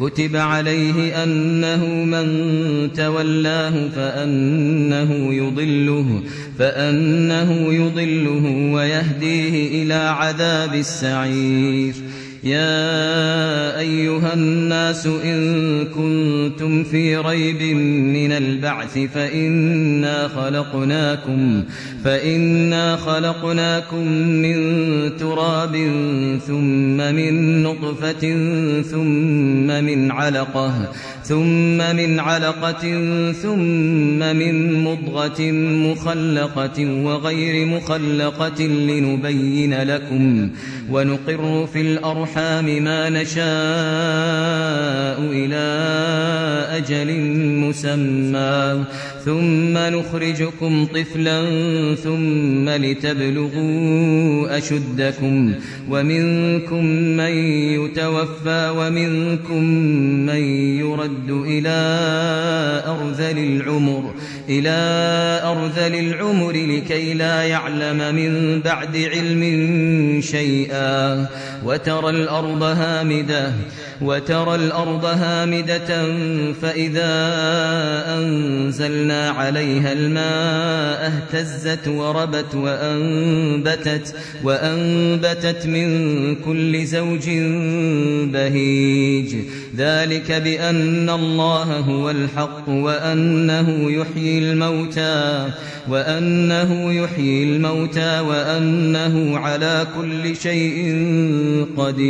كتب عليه أنه من تولاه فأنه يضله فأنه يضله ويهديه إلى عذاب السعير. يا أيها الناس إن كنتم في ريب من البعث فإنا خلقناكم فإنا خلقناكم من تراب ثم من نطفة ثم من علقة ثم من علقة ثم من مضغة مخلقة وغير مخلقة لنبين لكم ونقر في الأرحام ما نشاء إلى أجل مسمى. ثم نخرجكم طفلا ثم لتبلغوا أشدكم. ومنكم من يتوفى ومنكم من يرد إلى أرذل العمر. إلى أرذل العمر لكي لا يعلم من بعد علم شيئا. وترى الأرض هامدة وترى الأرض هامدة فإذا أنزلنا عليها الماء اهتزت وربت وأنبتت, وأنبتت من كل زوج بهيج. ذلك بأن الله هو الحق وأنه يحيي الموتى وأنه يحيي الموتى وأنه على كل شيء قدير.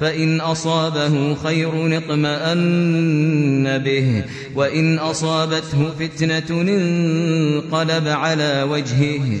فإن أصابه خير اطمأن به وإن أصابته فتنة انقلب على وجهه.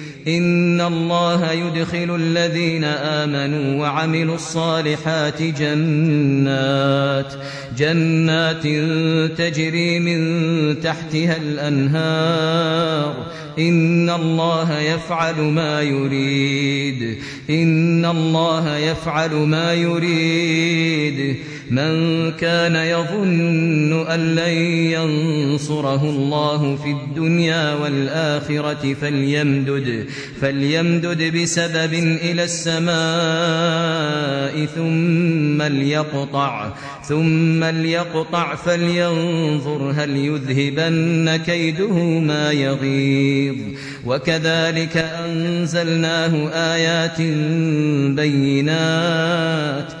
إن الله يدخل الذين آمنوا وعملوا الصالحات جنات جنات تجري من تحتها الأنهار. إن الله يفعل ما يريد. إن الله يفعل ما يريد. من كان يظن أن لن ينصره الله في الدنيا والآخرة فليمدد فليمدد بسبب إلى السماء ثم ليقطع ثم ليقطع فلينظر هل يذهبن كيده ما يغيظ. وكذلك أنزلناه آيات بينات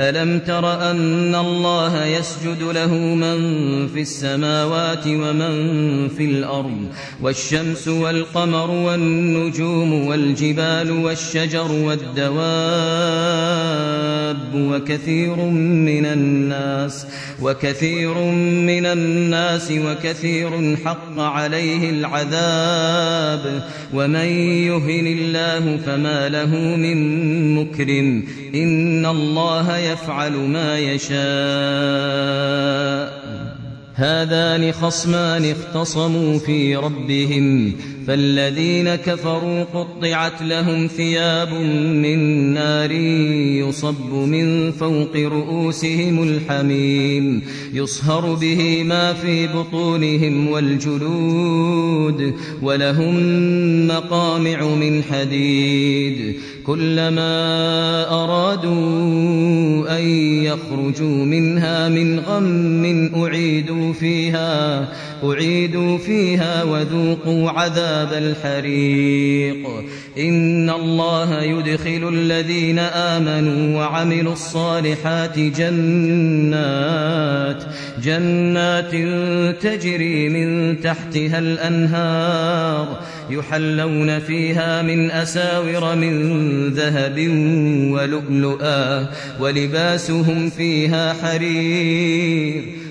ألم تر أن الله يسجد له من في السماوات ومن في الأرض والشمس والقمر والنجوم والجبال والشجر والدواب وكثير من الناس وكثير من الناس وكثير حق عليه العذاب ومن يهن الله فما له من مكرم إن الله يفعل ما يشاء. هذان خصمان اختصموا في ربهم فالذين كفروا قطعت لهم ثياب من نار يصب من فوق رؤوسهم الحميم يصهر به ما في بطونهم والجلود ولهم مقامع من حديد. كلما أرادوا أن يخرجوا منها من غم أعيدوا فيها أعيدوا فيها وذوقوا عذاب الحريق. إن الله يدخل الذين آمنوا وعملوا الصالحات جنات جنات تجري من تحتها الأنهار يحلون فيها من أساور من ذهب ولؤلؤا ولباسهم فيها حرير.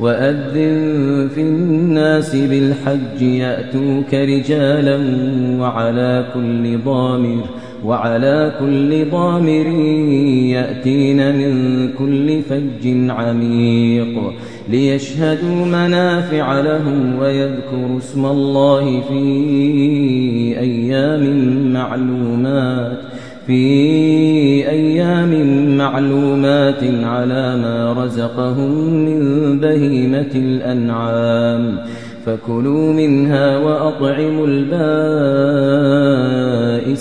وأذن في الناس بالحج يأتوك رجالا وعلى كل ضامر وعلى كل ضامر يأتين من كل فج عميق ليشهدوا منافع لهم ويذكروا اسم الله في أيام معلومات في أيام معلومات على ما رزقهم من بهيمة الأنعام فكلوا منها وأطعموا البائس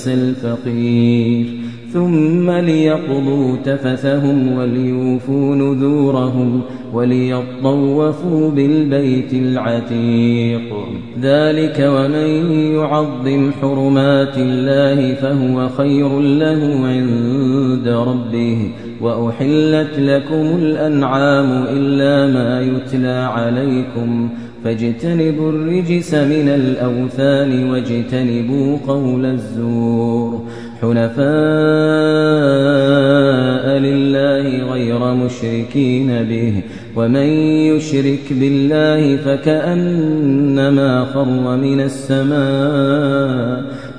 الفقير ثم ليقضوا تفثهم وليوفوا نذورهم وليطوفوا بالبيت العتيق. ذلك ومن يعظم حرمات الله فهو خير له عند ربه. وأحلت لكم الأنعام إلا ما يتلى عليكم. فاجتنبوا الرجس من الأوثان واجتنبوا قول الزور. حنفاء لله غير مشركين به ومن يشرك بالله فكأنما خر من السماء.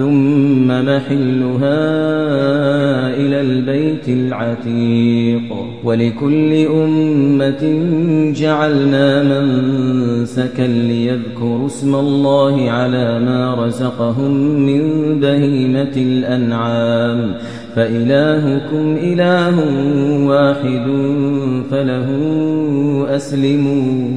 ثم محلها إلى البيت العتيق. ولكل أمة جعلنا منسكا ليذكروا اسم الله على ما رزقهم من بهيمة الأنعام. فإلهكم إله واحد فله أسلموا.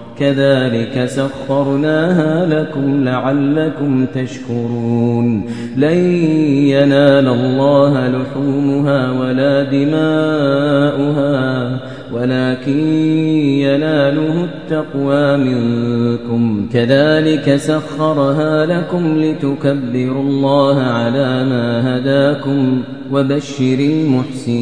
كذلك سخرناها لكم لعلكم تشكرون. لن ينال الله لحومها ولا دماؤها ولكن يناله التقوى منكم. كذلك سخرها لكم لتكبروا الله على ما هداكم وبشر المحسنين.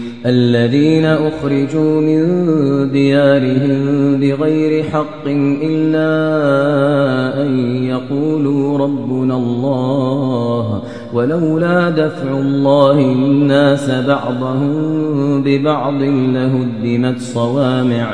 الذين أخرجوا من ديارهم بغير حق إلا أن يقولوا ربنا الله ولولا دفع الله الناس بعضهم ببعض لهدمت صوامع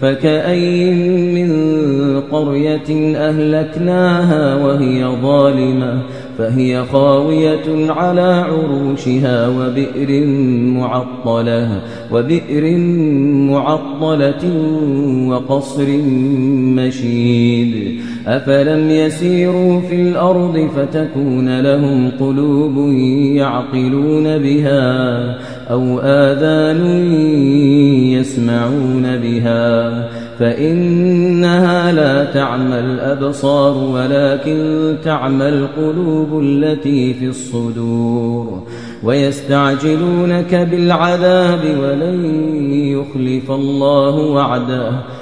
فكأي من قرية أهلكناها وهي ظالمة فهي خاوية على عروشها وبئر معطلة وبئر معطلة وقصر مشيد. أفلم يسيروا في الأرض فتكون لهم قلوب يعقلون بها أو آذان يسمعون بها فإنها لا تعمى الأبصار ولكن تعمى القلوب التي في الصدور ويستعجلونك بالعذاب ولن يخلف الله وعده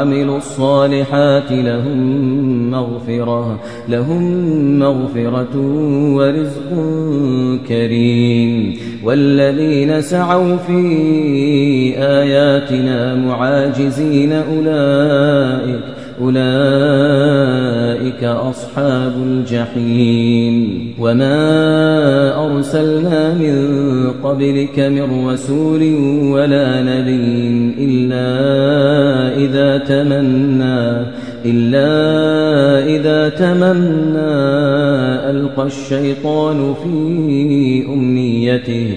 وعملوا الصالحات لهم مغفرة لهم مغفرة ورزق كريم. والذين سعوا في آياتنا معاجزين أولئك أولئك أصحاب الجحيم. وما أرسلنا من قبلك من رسول ولا نبي إلا إذا تمنى إلا إذا تمنى ألقى الشيطان في أمنيته.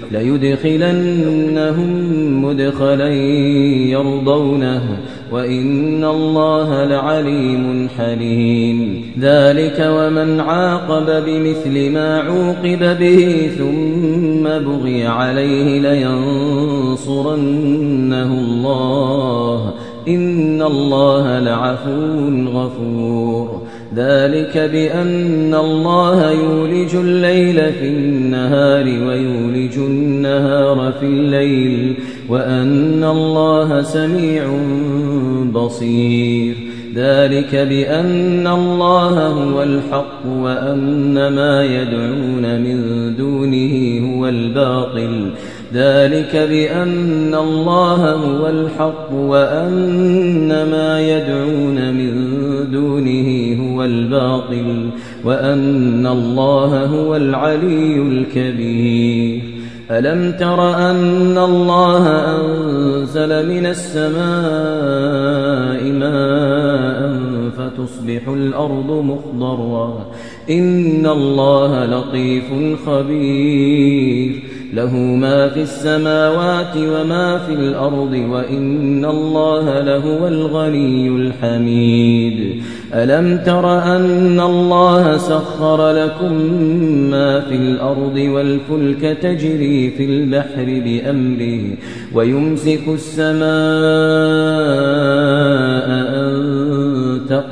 ليدخلنهم مدخلا يرضونه وإن الله لعليم حليم. ذلك ومن عاقب بمثل ما عوقب به ثم بغي عليه لينصرنه الله. إن الله لعفو غفور. ذلك بأن الله يولج الليل في النهار ويولج النهار في الليل وأن الله سميع بصير. ذلك بأن الله هو الحق وأن ما يدعون من دونه هو الباطل. ذلك بأن الله هو الحق وأن ما يدعون من دونه هو الباطل وأن الله هو العلي الكبير. ألم تر أن الله أنزل من السماء ماء فتصبح الأرض مخضرا إن الله لطيف خبير. له ما في السماوات وما في الأرض وإن الله لهو الغني الحميد. ألم تر أن الله سخر لكم ما في الأرض والفلك تجري في البحر بأمره ويمسك السماء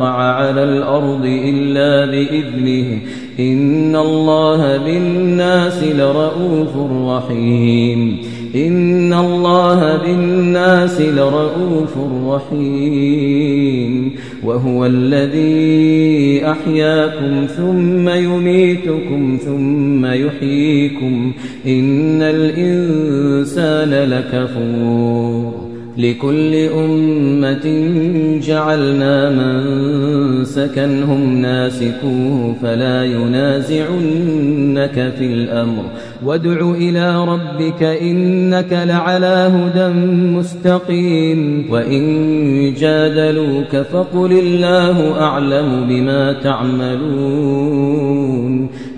على الأرض إلا بإذنه. إن الله بالناس لرؤوف رحيم. إن الله بالناس لرؤوف رحيم. وهو الذي أحياكم ثم يميتكم ثم يحييكم. إن الإنسان لكفور. لكل أمة جعلنا من سكنهم ناسكوه فلا ينازعنك في الأمر. وادع إلى ربك إنك لعلى هدى مستقيم. وإن جادلوك فقل الله أعلم بما تعملون.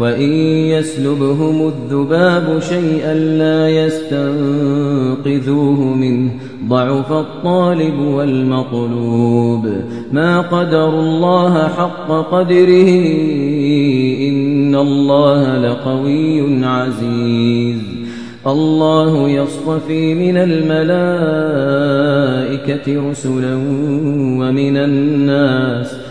وإن يسلبهم الذباب شيئا لا يستنقذوه منه ضعف الطالب والمطلوب ما قدر الله حق قدره إن الله لقوي عزيز. الله يصطفي من الملائكة رسلا ومن الناس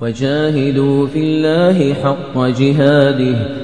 وجاهدوا في الله حق جهاده